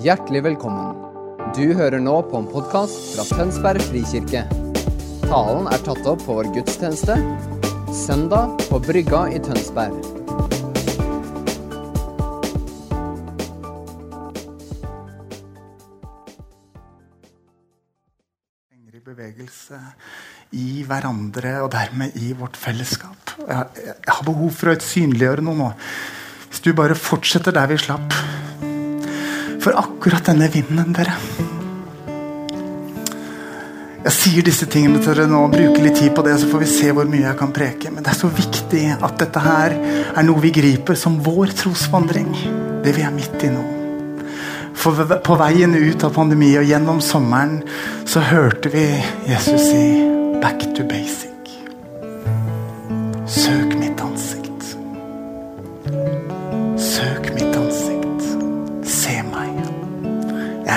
Hjertelig velkommen. Du hører nå på en podkast fra Tønsberg frikirke. Talen er tatt opp på vår gudstjeneste søndag på Brygga i Tønsberg. i bevegelse i hverandre og dermed i vårt fellesskap. Jeg har behov for å synliggjøre noe nå. Hvis du bare fortsetter der vi slapp. For akkurat denne vinden, dere Jeg sier disse tingene til dere nå, bruker litt tid på det, så får vi se hvor mye jeg kan preke. Men det er så viktig at dette her er noe vi griper som vår trosvandring. Det vi er midt i nå. For på veien ut av pandemi og gjennom sommeren så hørte vi Jesus si 'back to basic'. Søk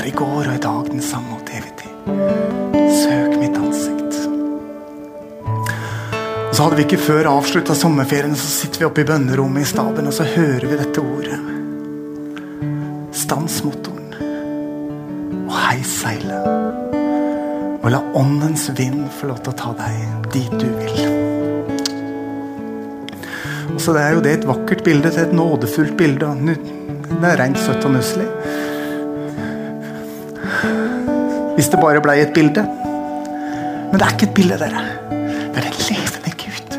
er i går og i dag den samme og til evig tid. Søk mitt ansikt. Og så hadde vi ikke før avslutta sommerferien, så sitter vi oppe i bønnerommet i staben og så hører vi dette ordet. Stans motoren og heis seilet. Og la åndens vind få lov til å ta deg dit du vil. Og så det er jo det et vakkert bilde til et nådefullt bilde. Det er rent søtt og nusselig. Hvis det bare blei et bilde. Men det er ikke et bilde, dere. Det er en levende Gud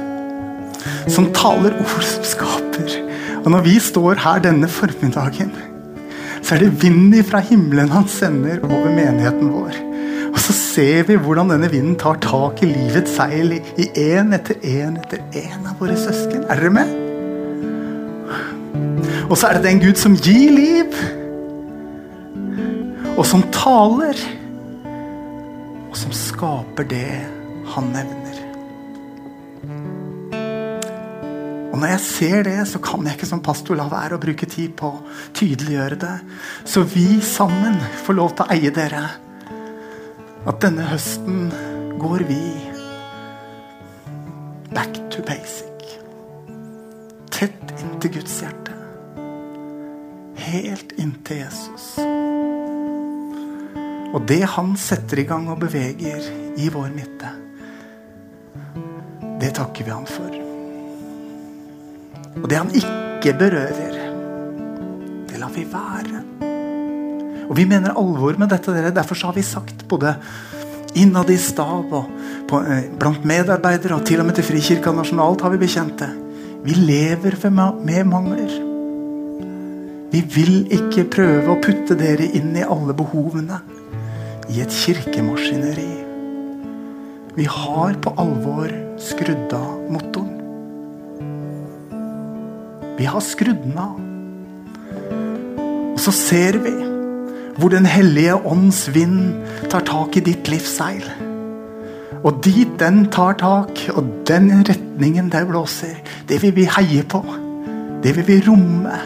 som taler ord som skaper. Og når vi står her denne formiddagen, så er det vinden fra himmelen han sender over menigheten vår. Og så ser vi hvordan denne vinden tar tak i livets seil i én etter én etter én av våre søsken. Er dere med? Og så er det den Gud som gir liv, og som taler, som skaper det han nevner. Og når jeg ser det, så kan jeg ikke som pastor la være å bruke tid på å tydeliggjøre det. Så vi sammen får lov til å eie dere. At denne høsten går vi Det han setter i gang og beveger i vår midte, det takker vi han for. Og det han ikke berører, det lar vi være. Og vi mener alvor med dette. dere. Derfor har vi sagt både innad i stab og på, eh, blant medarbeidere og til og med til Frikirka nasjonalt har vi bekjent det. Vi lever med mangler. Vi vil ikke prøve å putte dere inn i alle behovene i et kirkemaskineri. Vi har på alvor skrudd av motoren. Vi har skrudd den av. Og så ser vi hvor Den hellige ånds vind tar tak i ditt livsseil. Og dit den tar tak, og den retningen der blåser, det vil vi heie på. Det vil vi romme.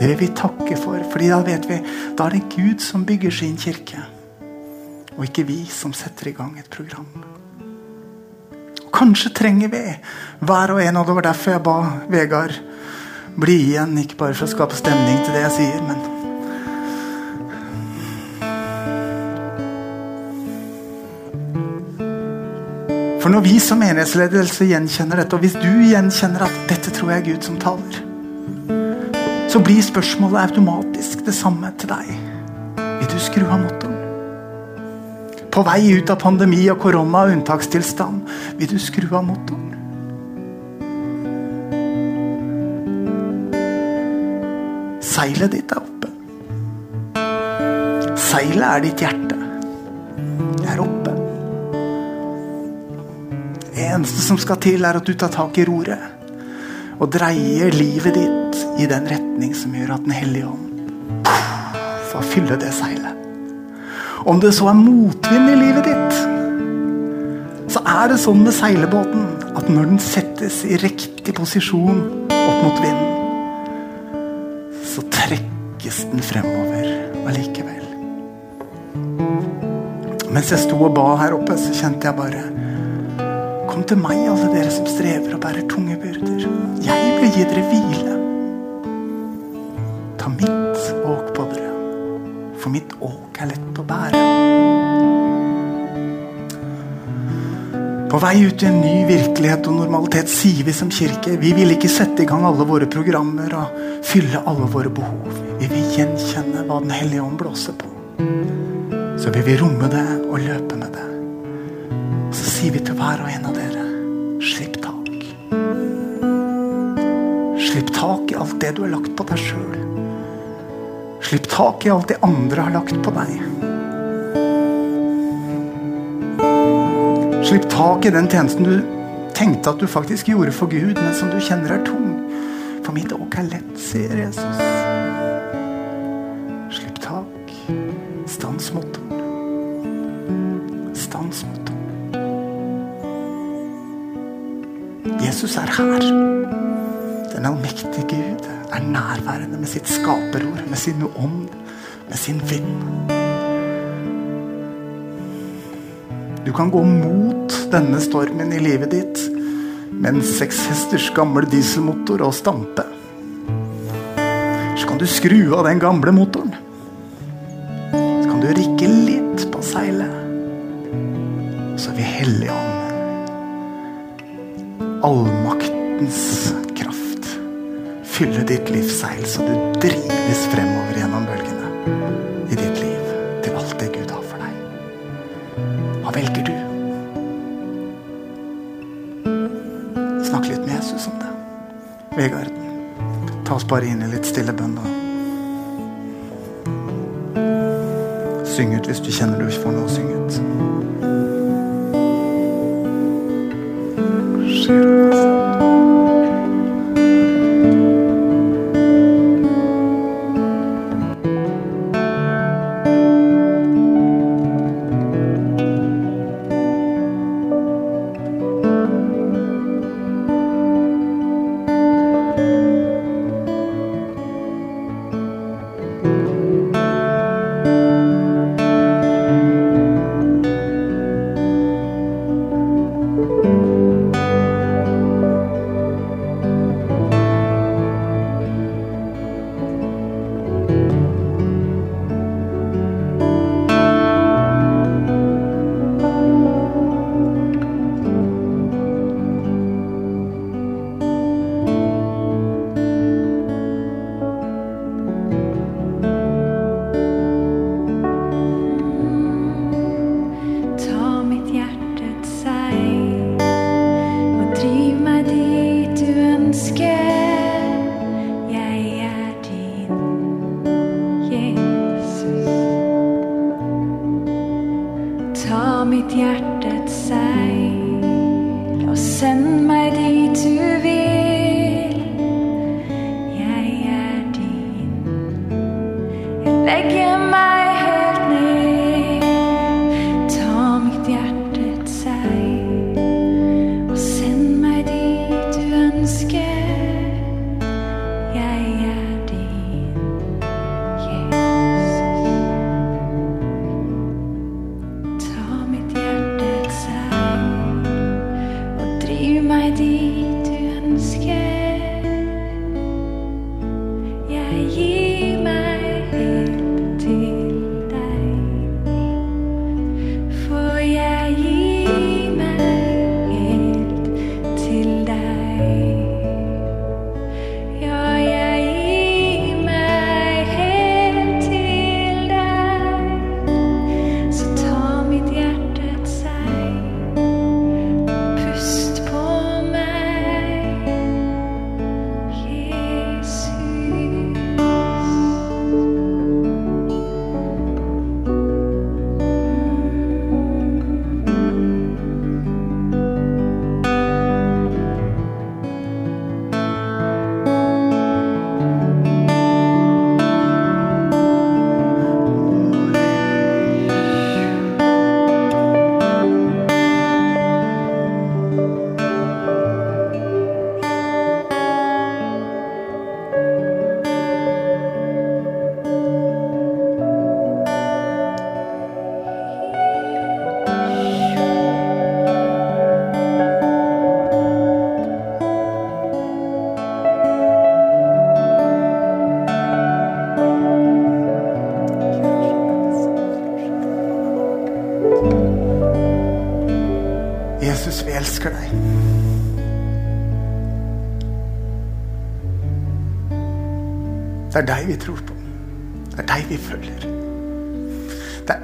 Det vil vi takke for. fordi da vet vi da er det Gud som bygger sin kirke. Og ikke vi som setter i gang et program. Og Kanskje trenger vi hver og en, og det var derfor jeg ba Vegard bli igjen. Ikke bare for å skape stemning til det jeg sier, men For når vi som menighetsledelse gjenkjenner dette, og hvis du gjenkjenner at dette tror jeg er Gud som taler, så blir spørsmålet automatisk det samme til deg. Vil du skru av motoren? På vei ut av pandemi og korona og unntakstilstand, vil du skru av motoren? Seilet ditt er oppe. Seilet er ditt hjerte. Det er oppe. Det eneste som skal til, er at du tar tak i roret og dreier livet ditt i den retning som gjør at Den hellige ånd får fylle det seilet. Om det så er motvind i livet ditt, så er det sånn med seilebåten at når den settes i riktig posisjon opp mot vinden, så trekkes den fremover allikevel. Mens jeg sto og ba her oppe, så kjente jeg bare Kom til meg, alle dere som strever og bærer tunge byrder. Jeg vil gi dere hvile. Ta mitt åk på dere, for mitt åk er lett bære. På vei ut i en ny virkelighet og normalitet sier vi som kirke vi vil ikke sette i gang alle våre programmer og fylle alle våre behov. Vi vil gjenkjenne hva Den hellige ånd blåser på. Så vil vi romme det og løpe med det. Så sier vi til hver og en av dere slipp tak. Slipp tak i alt det du har lagt på deg sjøl. Slipp tak i alt det andre har lagt på deg. Slipp tak i den tjenesten du tenkte at du faktisk gjorde for Gud, men som du kjenner er tung. For mitt åk er lett, sier Jesus. Slipp tak. Stans motoren. Stans motoren. Jesus er her. Den allmektige Gud er nærværende med sitt skaperord, med sin ånd, med sin vind. Du kan gå mot denne stormen i livet ditt med en sekshesters gammel dieselmotor og stampe. Så kan du skru av den gamle motoren. Så kan du rikke litt på seilet. Så vil Helligånd, allmaktens kraft, fylle ditt livsseil så du drives fremover gjennom bølgene bare inn i litt stille bønn. da. Syng ut hvis du kjenner du ikke får noe å synge ut. Ta Jeg legger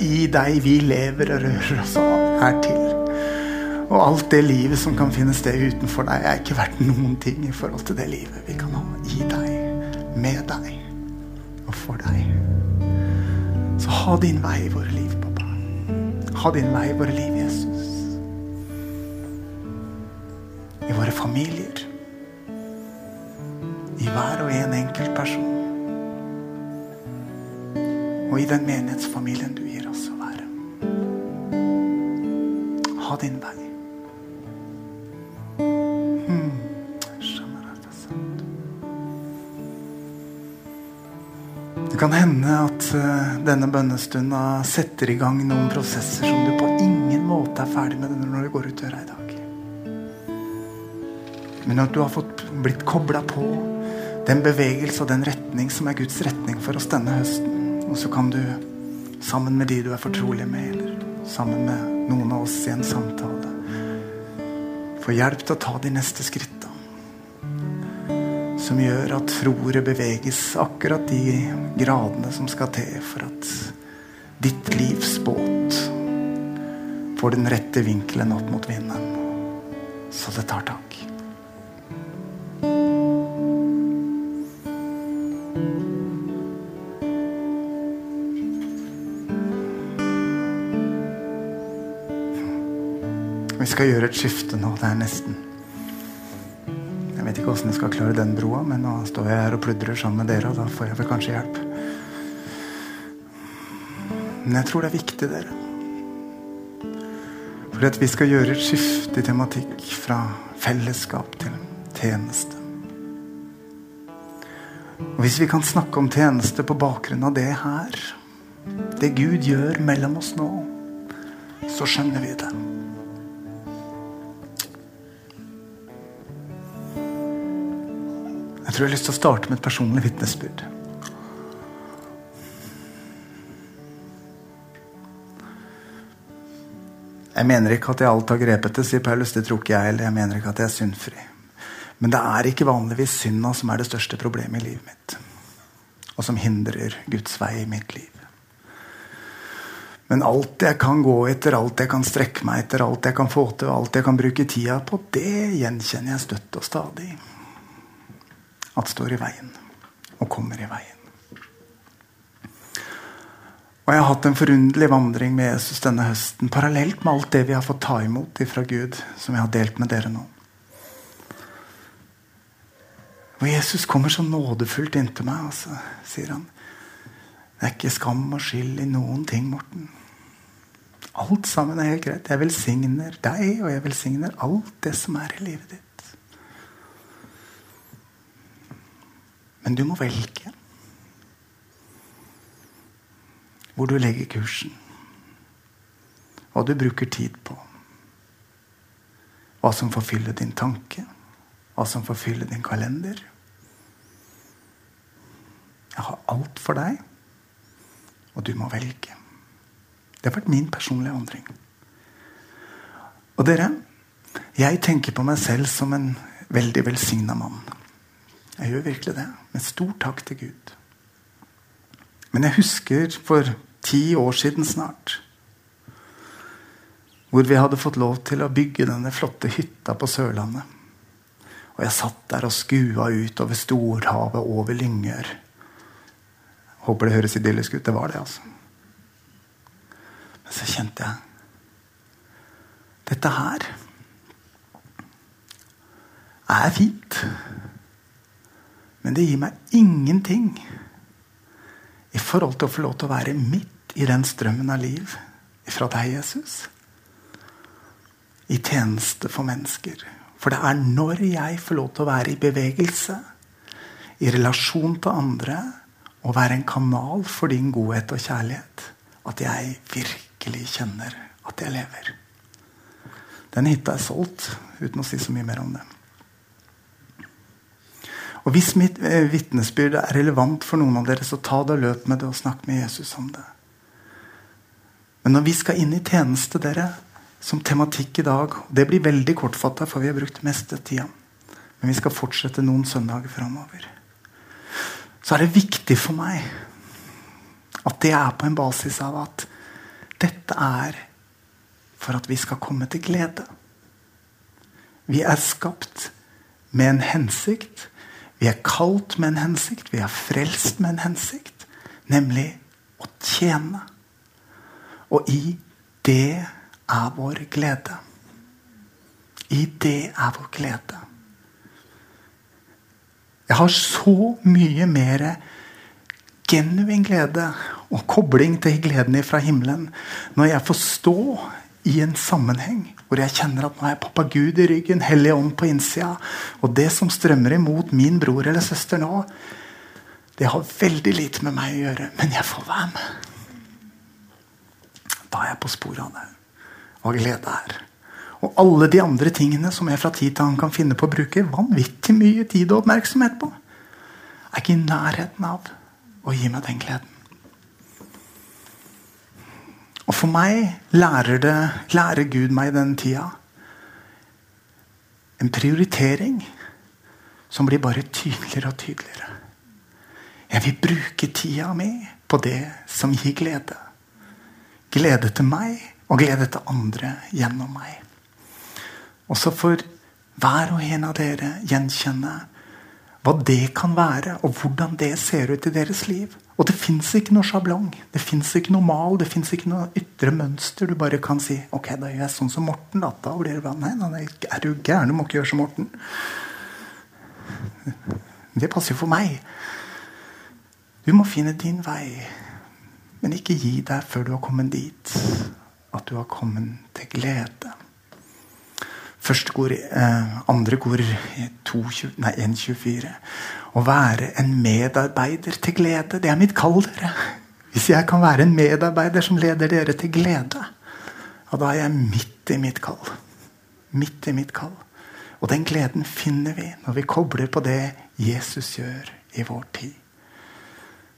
i deg vi lever og rører oss og er til. Og alt det livet som kan finne sted utenfor deg, er ikke verdt noen ting i forhold til det livet vi kan ha i deg, med deg og for deg. Så ha din vei i våre liv, pappa. Ha din vei i våre liv, Jesus. I våre familier. I hver og en enkelt person. Og i den menighetsfamilien du gir oss å være. Ha din vei. Hmm. Det kan hende at eh, denne bønnestunda setter i gang noen prosesser som du på ingen måte er ferdig med når du går ut døra i dag. Men at du har fått blitt kobla på den bevegelse og den retning som er Guds retning for oss denne høsten. Og så kan du, sammen med de du er fortrolig med, eller sammen med noen av oss i en samtale, få hjelp til å ta de neste skritta. Som gjør at roret beveges akkurat de gradene som skal til for at ditt livs båt får den rette vinkelen opp mot vinden, så det tar tak. Skal gjøre et skifte nå. Det er nesten Jeg vet ikke åssen jeg skal klare den broa, men nå står jeg her og pludrer sammen med dere, og da får jeg vel kanskje hjelp. Men jeg tror det er viktig, dere. For at vi skal gjøre et skifte i tematikk fra fellesskap til tjeneste. Og Hvis vi kan snakke om tjeneste på bakgrunn av det her, det Gud gjør mellom oss nå, så skjønner vi det. Jeg tror jeg har lyst til å starte med et personlig vitnesbyrd. Jeg mener ikke at jeg alt har grepet det, sier Paulus. Det tror ikke jeg heller. Jeg mener ikke at jeg er syndfri. Men det er ikke vanligvis synda som er det største problemet i livet mitt. Og som hindrer Guds vei i mitt liv. Men alt jeg kan gå etter, alt jeg kan strekke meg etter, alt jeg kan få til, alt jeg kan bruke tida på, det gjenkjenner jeg støtt og stadig. At står i veien. Og kommer i veien. Og jeg har hatt en forunderlig vandring med Jesus denne høsten, parallelt med alt det vi har fått ta imot fra Gud, som jeg har delt med dere nå. Og Jesus kommer så nådefullt inntil meg, og så sier han Det er ikke skam og skyld i noen ting, Morten. Alt sammen er helt greit. Jeg velsigner deg, og jeg velsigner alt det som er i livet ditt. Men du må velge hvor du legger kursen. Hva du bruker tid på. Hva som får fylle din tanke. Hva som får fylle din kalender. Jeg har alt for deg, og du må velge. Det har vært min personlige vandring. Og dere, jeg tenker på meg selv som en veldig velsigna mann. Jeg gjør virkelig det. Med stor takk til Gud. Men jeg husker for ti år siden snart hvor vi hadde fått lov til å bygge denne flotte hytta på Sørlandet. Og jeg satt der og skua ut over storhavet, over Lyngør. Håper det høres idyllisk ut. Det var det, altså. Men så kjente jeg Dette her er fint. Men det gir meg ingenting i forhold til å få lov til å være midt i den strømmen av liv fra deg, Jesus. I tjeneste for mennesker. For det er når jeg får lov til å være i bevegelse, i relasjon til andre, og være en kanal for din godhet og kjærlighet, at jeg virkelig kjenner at jeg lever. Den hytta er solgt, uten å si så mye mer om det. Og Hvis mitt eh, vitnesbyrd er relevant for noen av dere, så ta det og løp med det og snakk med Jesus om det. Men når vi skal inn i tjeneste, dere, som tematikk i dag. Det blir veldig kortfatta, for vi har brukt meste tida. Men vi skal fortsette noen søndager framover. Så er det viktig for meg at det er på en basis av at dette er for at vi skal komme til glede. Vi er skapt med en hensikt. Vi er kalt med en hensikt. Vi er frelst med en hensikt. Nemlig å tjene. Og i det er vår glede. I det er vår glede. Jeg har så mye mer genuin glede og kobling til gleden fra himmelen når jeg får stå i en sammenheng hvor jeg kjenner at nå er pappa Gud i ryggen, Hellig ånd på innsida. Og det som strømmer imot min bror eller søster nå, det har veldig lite med meg å gjøre, men jeg får være med. Da er jeg på sporet av det. Hva glede er. Og alle de andre tingene som jeg fra tid til annen kan finne på å bruke vanvittig mye tid og oppmerksomhet på, er ikke i nærheten av å gi meg den gleden. Og for meg lærer, det, lærer Gud meg i den tida en prioritering som blir bare tydeligere og tydeligere. Jeg vil bruke tida mi på det som gir glede. Glede til meg og glede til andre gjennom meg. Og så får hver og en av dere gjenkjenne hva det kan være, og hvordan det ser ut i deres liv. Og det fins ikke noe sjablong. Det fins ikke noe mal. Det fins ikke noe ytre mønster. Du bare kan si ok, da gjør jeg sånn som Morten. Da, da blir det bra. Nei, nei, er du gæren? Du må ikke gjøre som Morten. Det passer jo for meg. Du må finne din vei. Men ikke gi deg før du har kommet dit at du har kommet til glede. Første kor, eh, andre kor 1.24. Å være en medarbeider til glede. Det er mitt kall, dere. Hvis jeg kan være en medarbeider som leder dere til glede, ja, da er jeg midt i mitt kall. Midt i mitt kall. Og den gleden finner vi når vi kobler på det Jesus gjør i vår tid.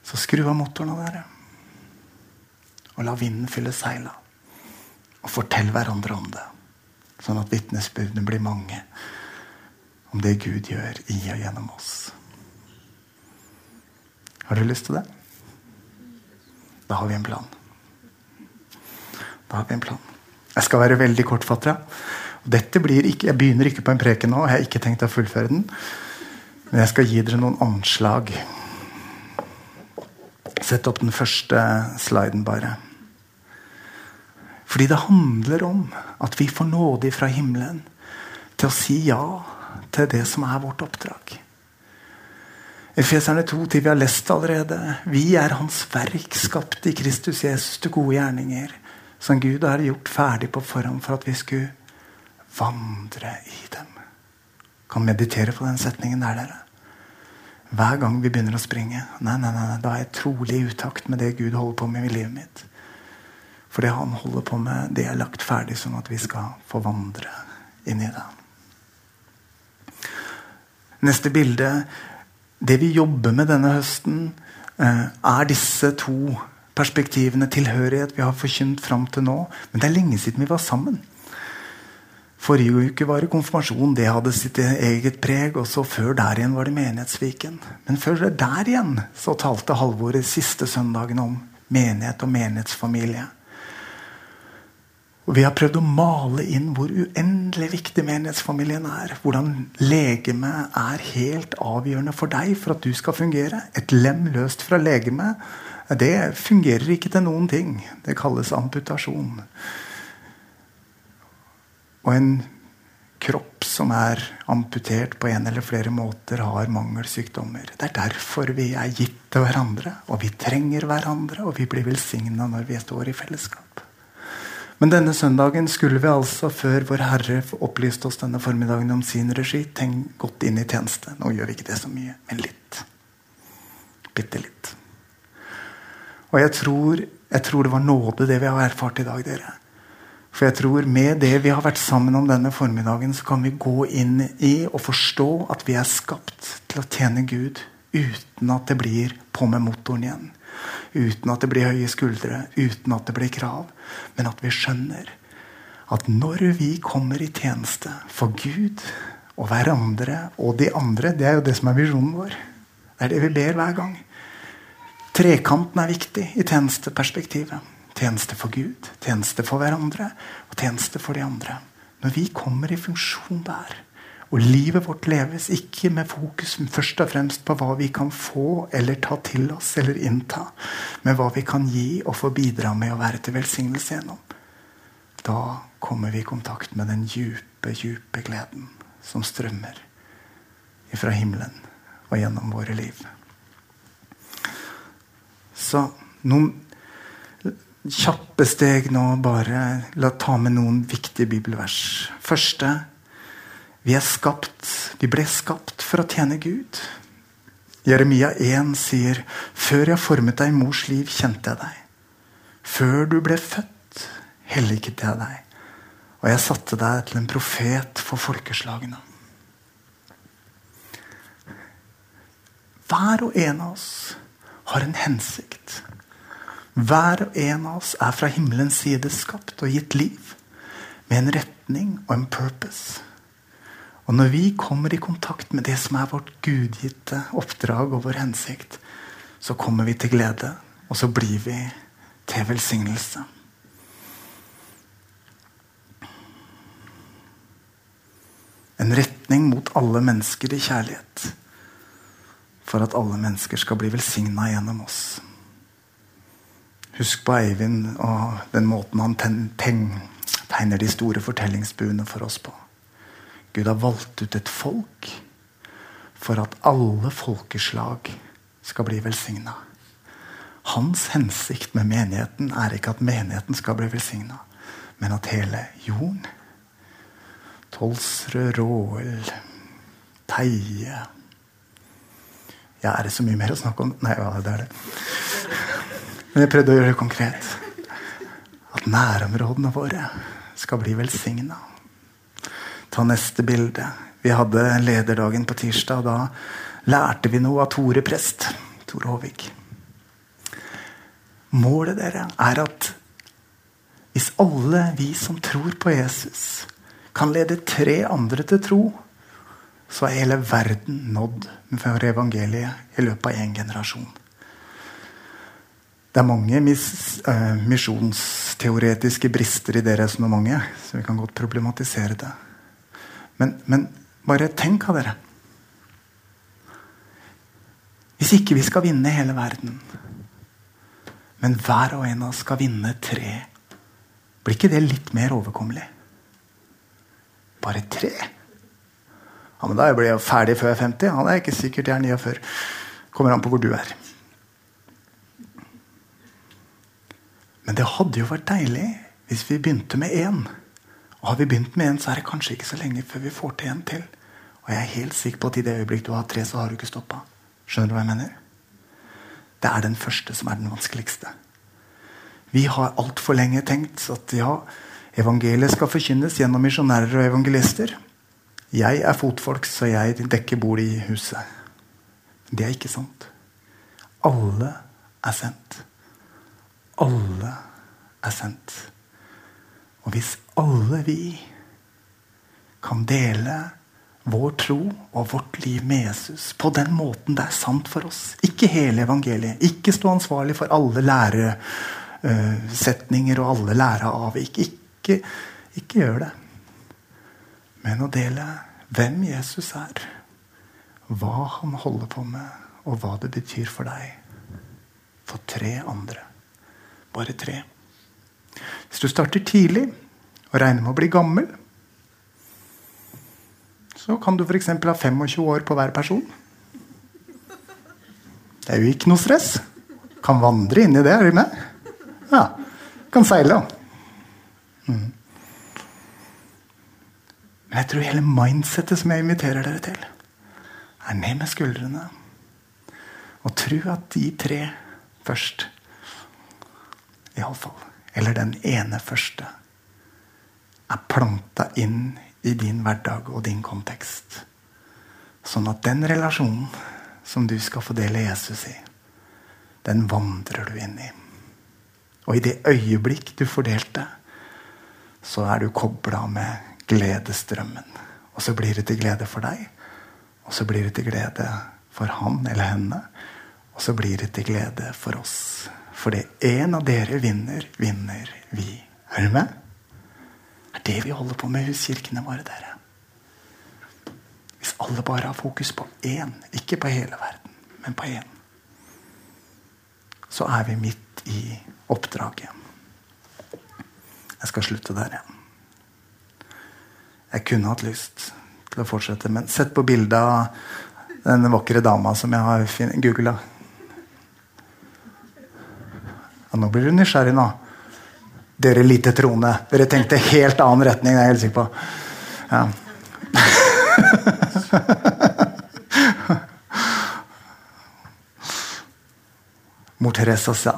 Så skru av motoren av dere. Og la vinden fylle seila. Og fortell hverandre om det. Sånn at vitnesbyrdene blir mange om det Gud gjør i og gjennom oss. Har du lyst til det? Da har vi en plan. Da har vi en plan. Jeg skal være veldig kortfattet. Dette blir ikke, jeg begynner ikke på en preken nå. Jeg har ikke tenkt å fullføre den. Men jeg skal gi dere noen anslag. Sett opp den første sliden, bare. Fordi det handler om at vi får nåde fra himmelen til å si ja til det som er vårt oppdrag. Efeserne 2 til vi har lest allerede. Vi er Hans verk, skapt i Kristus Jesus til gode gjerninger, som Gud har gjort ferdig på forhånd for at vi skulle vandre i dem. Kan meditere på den setningen der, dere. Hver gang vi begynner å springe, nei, nei, nei, da er jeg trolig i utakt med det Gud holder på med i livet mitt. For det han holder på med, det er lagt ferdig sånn at vi skal få vandre inn i det. Neste bilde det vi jobber med denne høsten, eh, er disse to perspektivene. Tilhørighet vi har forkynt fram til nå. Men det er lenge siden vi var sammen. Forrige uke var det konfirmasjon. Det hadde sitt eget preg. Og så før der igjen var det Menighetsviken. Men før det der igjen så talte Halvor siste søndagen om menighet og menighetsfamilie. Og Vi har prøvd å male inn hvor uendelig viktig menighetsfamilien er. Hvordan legemet er helt avgjørende for deg for at du skal fungere. Et lem løst fra legemet, det fungerer ikke til noen ting. Det kalles amputasjon. Og en kropp som er amputert på en eller flere måter, har mangelsykdommer. Det er derfor vi er gitt til hverandre, og vi trenger hverandre, og vi blir velsigna når vi står i fellesskap. Men denne søndagen skulle vi altså, før Vår Herre opplyste oss denne formiddagen om sin regi, tenk godt inn i tjeneste. Nå gjør vi ikke det så mye, men litt. Bitte litt. Og jeg tror, jeg tror det var nåde, det vi har erfart i dag, dere. For jeg tror med det vi har vært sammen om denne formiddagen, så kan vi gå inn i og forstå at vi er skapt til å tjene Gud uten at det blir på med motoren igjen. Uten at det blir høye skuldre, uten at det blir krav. Men at vi skjønner at når vi kommer i tjeneste for Gud og hverandre og de andre Det er jo det som er visjonen vår. Det er det vi ber hver gang. Trekanten er viktig i tjenesteperspektivet. Tjeneste for Gud, tjeneste for hverandre og tjeneste for de andre. Når vi kommer i funksjon der, og livet vårt leves ikke med fokus først og fremst på hva vi kan få eller ta til oss eller innta, men hva vi kan gi og få bidra med å være til velsignelse gjennom, da kommer vi i kontakt med den djupe, djupe gleden som strømmer fra himmelen og gjennom våre liv. Så noen kjappe steg nå, bare la ta med noen viktige bibelvers. Første vi er skapt, vi ble skapt for å tjene Gud. Jeremia 1 sier, 'Før jeg formet deg i mors liv, kjente jeg deg.' 'Før du ble født, helliget jeg deg.' 'Og jeg satte deg til en profet for folkeslagene.' Hver og en av oss har en hensikt. Hver og en av oss er fra himmelens side skapt og gitt liv med en retning og en purpose. Og når vi kommer i kontakt med det som er vårt gudgitte oppdrag og vår hensikt, så kommer vi til glede, og så blir vi til velsignelse. En retning mot alle mennesker i kjærlighet for at alle mennesker skal bli velsigna gjennom oss. Husk på Eivind og den måten han tegner de store fortellingsbuene for oss på. Gud har valgt ut et folk for at alle folkeslag skal bli velsigna. Hans hensikt med menigheten er ikke at menigheten skal bli velsigna, men at hele jorden Tolsrød, Råel, Teie ja, Er det så mye mer å snakke om? Nei, ja, det er det. Men jeg prøvde å gjøre det konkret. At nærområdene våre skal bli velsigna. Ta neste bilde. Vi hadde lederdagen på tirsdag. og Da lærte vi noe av Tore prest. Tore Håvik. Målet dere er at hvis alle vi som tror på Jesus, kan lede tre andre til tro, så er hele verden nådd for evangeliet i løpet av én generasjon. Det er mange mis, uh, misjonsteoretiske brister i det resonnementet, så vi kan godt problematisere det. Men, men bare tenk av dere. Hvis ikke vi skal vinne hele verden, men hver og en av oss skal vinne tre, blir ikke det litt mer overkommelig? Bare tre? Ja, men Da blir jeg ferdig før jeg er 50. Ja, det er ikke sikkert jeg er 49. Kommer an på hvor du er. Men det hadde jo vært deilig hvis vi begynte med én. Og har vi begynt med én, så er det kanskje ikke så lenge før vi får til en til. Og jeg er helt sikker på at i det øyeblikk du har tre, så har du ikke stoppa. Skjønner du hva jeg mener? Det er den første som er den vanskeligste. Vi har altfor lenge tenkt at ja, evangeliet skal forkynnes gjennom misjonærer og evangelister. Jeg er fotfolk, så jeg dekker bord i huset. Det er ikke sant. Alle er sendt. Alle er sendt. Og hvis alle vi kan dele vår tro og vårt liv med Jesus på den måten det er sant for oss Ikke hele evangeliet. Ikke stå ansvarlig for alle læresetninger og alle læreavvik. Ikke, ikke gjør det men å dele hvem Jesus er, hva han holder på med, og hva det betyr for deg. For tre andre. Bare tre. Hvis du starter tidlig og regner med å bli gammel, så kan du f.eks. ha 25 år på hver person. Det er jo ikke noe stress. Kan vandre inn i det. Er du med? Ja. Kan seile. Mm. Men jeg tror hele mindsettet som jeg inviterer dere til, er ned med skuldrene. Og tro at de tre først, iallfall, eller den ene første, er planta inn i din hverdag og din kontekst. Sånn at den relasjonen som du skal få dele Jesus i, den vandrer du inn i. Og i det øyeblikk du får delt det, så er du kobla med gledestrømmen. Og så blir det til glede for deg, og så blir det til glede for han eller henne. Og så blir det til glede for oss. Fordi en av dere vinner, vinner vi. Er du med? Det er det vi holder på med i huskirkene våre, dere. Hvis alle bare har fokus på én, ikke på hele verden, men på én, så er vi midt i oppdraget. Jeg skal slutte der, jeg. Jeg kunne hatt lyst til å fortsette, men sett på bildet av den vakre dama som jeg har googla. Ja, nå blir du nysgjerrig, nå. Dere lite troende. Dere tenkte helt annen retning, det er jeg helt sikker på. Ja. Mor Teresa sa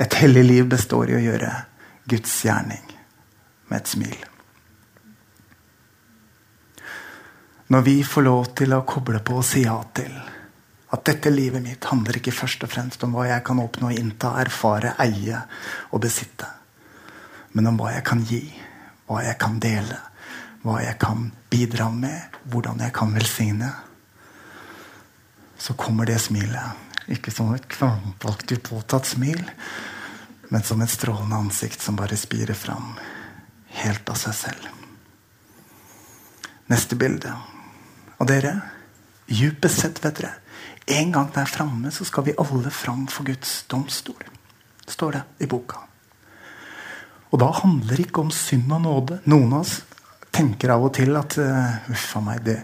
et hellig liv består i å gjøre Guds gjerning med et smil. Når vi får lov til å koble på og si ja til at dette livet mitt handler ikke først og fremst om hva jeg kan oppnå, innta, erfare, eie og besitte, men om hva jeg kan gi, hva jeg kan dele, hva jeg kan bidra med, hvordan jeg kan velsigne, så kommer det smilet. Ikke som et krampaktig påtatt smil, men som et strålende ansikt som bare spirer fram helt av seg selv. Neste bilde. Og dere, djupest sett, vet dere, en gang der framme så skal vi alle fram for Guds domstol. Står det i boka. Og da handler det ikke om synd og nåde. Noen av oss tenker av og til at uh, Uff a meg, det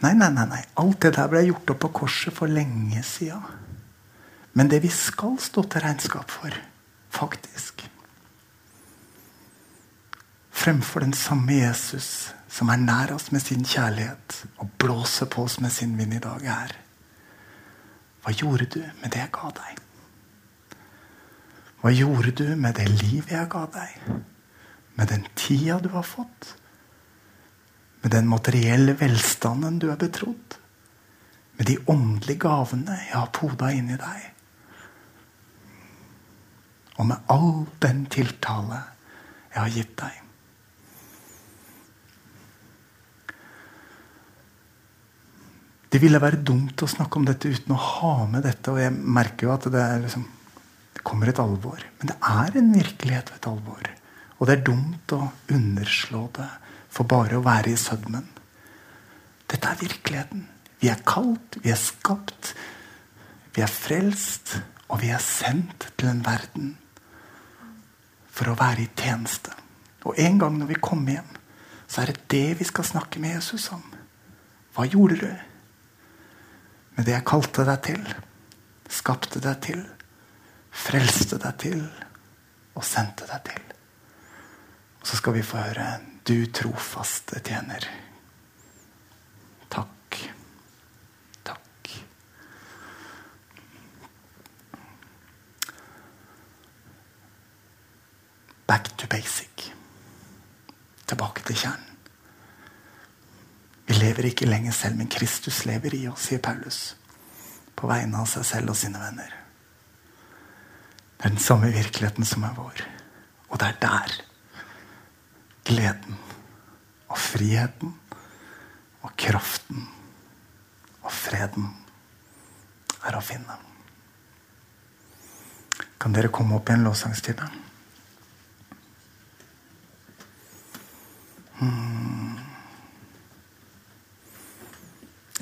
Nei, nei, nei, nei. Alt det der ble gjort opp på korset for lenge sida. Men det vi skal stå til regnskap for, faktisk Fremfor den samme Jesus som er nær oss med sin kjærlighet og blåser på oss med sin vind i dag, er Hva gjorde du med det jeg ga deg? Hva gjorde du med det livet jeg ga deg? Med den tida du har fått? Med den materielle velstanden du er betrodd? Med de åndelige gavene jeg har poda inni deg? Og med all den tiltale jeg har gitt deg? Det ville være dumt å snakke om dette uten å ha med dette. Og jeg merker jo at det, liksom, det kommer et alvor. Men det er en virkelighet og et alvor. Og det er dumt å underslå det for bare å være i sødmen. Dette er virkeligheten. Vi er kalt, vi er skapt, vi er frelst, og vi er sendt til en verden for å være i tjeneste. Og en gang når vi kommer hjem, så er det det vi skal snakke med Jesus om. Hva gjorde du? Med det jeg kalte deg til, skapte deg til, frelste deg til og sendte deg til. Og så skal vi få høre Du trofaste tjener. Takk. Takk. Back to basic. Tilbake til kjernen. Vi lever ikke lenger selv, men Kristus lever i oss, sier Paulus. På vegne av seg selv og sine venner. Det er den samme virkeligheten som er vår. Og det er der gleden og friheten og kraften og freden er å finne. Kan dere komme opp i en lovsangstime?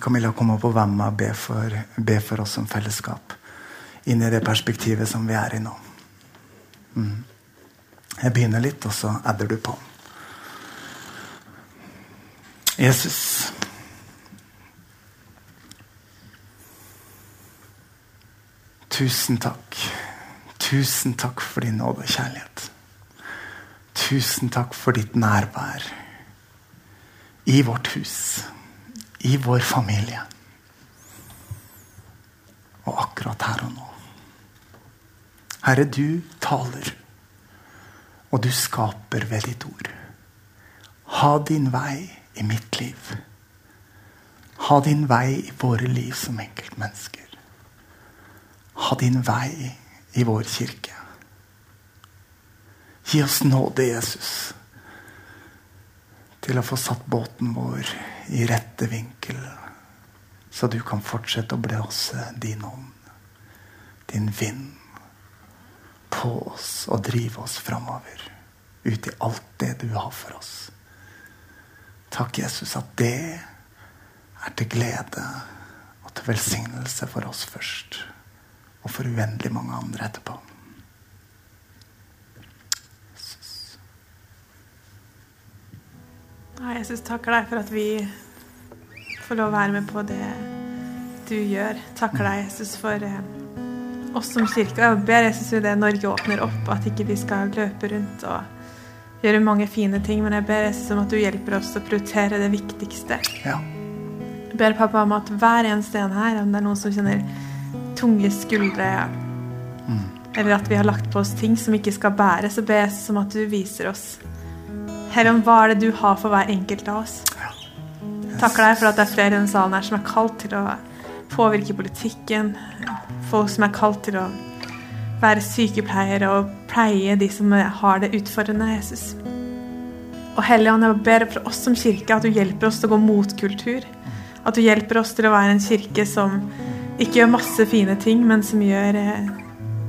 Camilla kom opp og være med og be for, be for oss som fellesskap. Inn i det perspektivet som vi er i nå. Mm. Jeg begynner litt, og så adder du på. Jesus. Tusen takk. Tusen takk for din nåde og kjærlighet. Tusen takk for ditt nærvær i vårt hus i vår familie. Og akkurat her og nå. Herre, du taler, og du skaper ved ditt ord. Ha din vei i mitt liv. Ha din vei i våre liv som enkeltmennesker. Ha din vei i vår kirke. Gi oss nåde, Jesus, til å få satt båten vår i rette vinkel, så du kan fortsette å blåse din ånd, din vind, på oss og drive oss framover. Ut i alt det du har for oss. Takk, Jesus, at det er til glede og til velsignelse for oss først. Og for uendelig mange andre etterpå. Ja, Jesus takker deg for at vi får lov å være med på det du gjør. Takker deg, Jesus, for eh, oss som kirke. Og jeg ber Jesus i det Norge åpner opp, at ikke vi skal løpe rundt og gjøre mange fine ting, men jeg ber Jesus om at du hjelper oss å prioritere det viktigste. Ja. Jeg ber pappa om at hver eneste en her, om det er noen som kjenner tunge skuldre, eller at vi har lagt på oss ting som ikke skal bære, så ber jeg Jesus om at du viser oss. Herre, om hva er det du har for hver enkelt av oss? Takker deg for at det er flere i denne salen her som er kalt til å påvirke politikken. Folk som er kalt til å være sykepleiere og pleie de som har det utfordrende, Jesus. Og Helligånd, jeg ber for oss som kirke at du hjelper oss til å gå mot kultur. At du hjelper oss til å være en kirke som ikke gjør masse fine ting, men som gjør eh,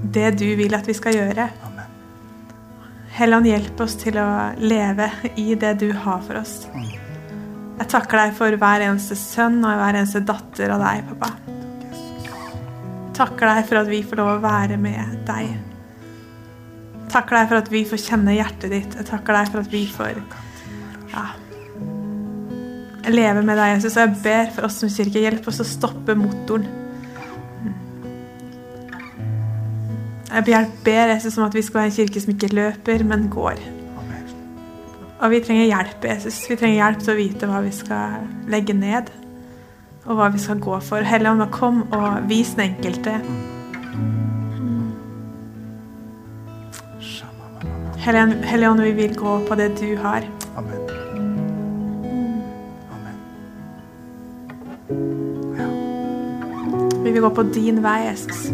det du vil at vi skal gjøre. Helligånd, hjelp oss til å leve i det du har for oss. Jeg takker deg for hver eneste sønn og hver eneste datter av deg, pappa. Takker deg for at vi får lov å være med deg. Takker deg for at vi får kjenne hjertet ditt. Jeg takker deg for at vi får ja, leve med deg, Jesus. Og jeg ber for oss som kirke, hjelp oss å stoppe motoren. Jeg ber, ber Jesus om at vi skal være en kirke som ikke løper, men går. Amen. Og vi trenger hjelp, Jesus. Vi trenger hjelp til å vite hva vi skal legge ned, og hva vi skal gå for. Helligånd, kom og vis den enkelte. Helligånd, vi vil gå på det du har. Amen. Amen. Vi vil gå på din vei, Jesus.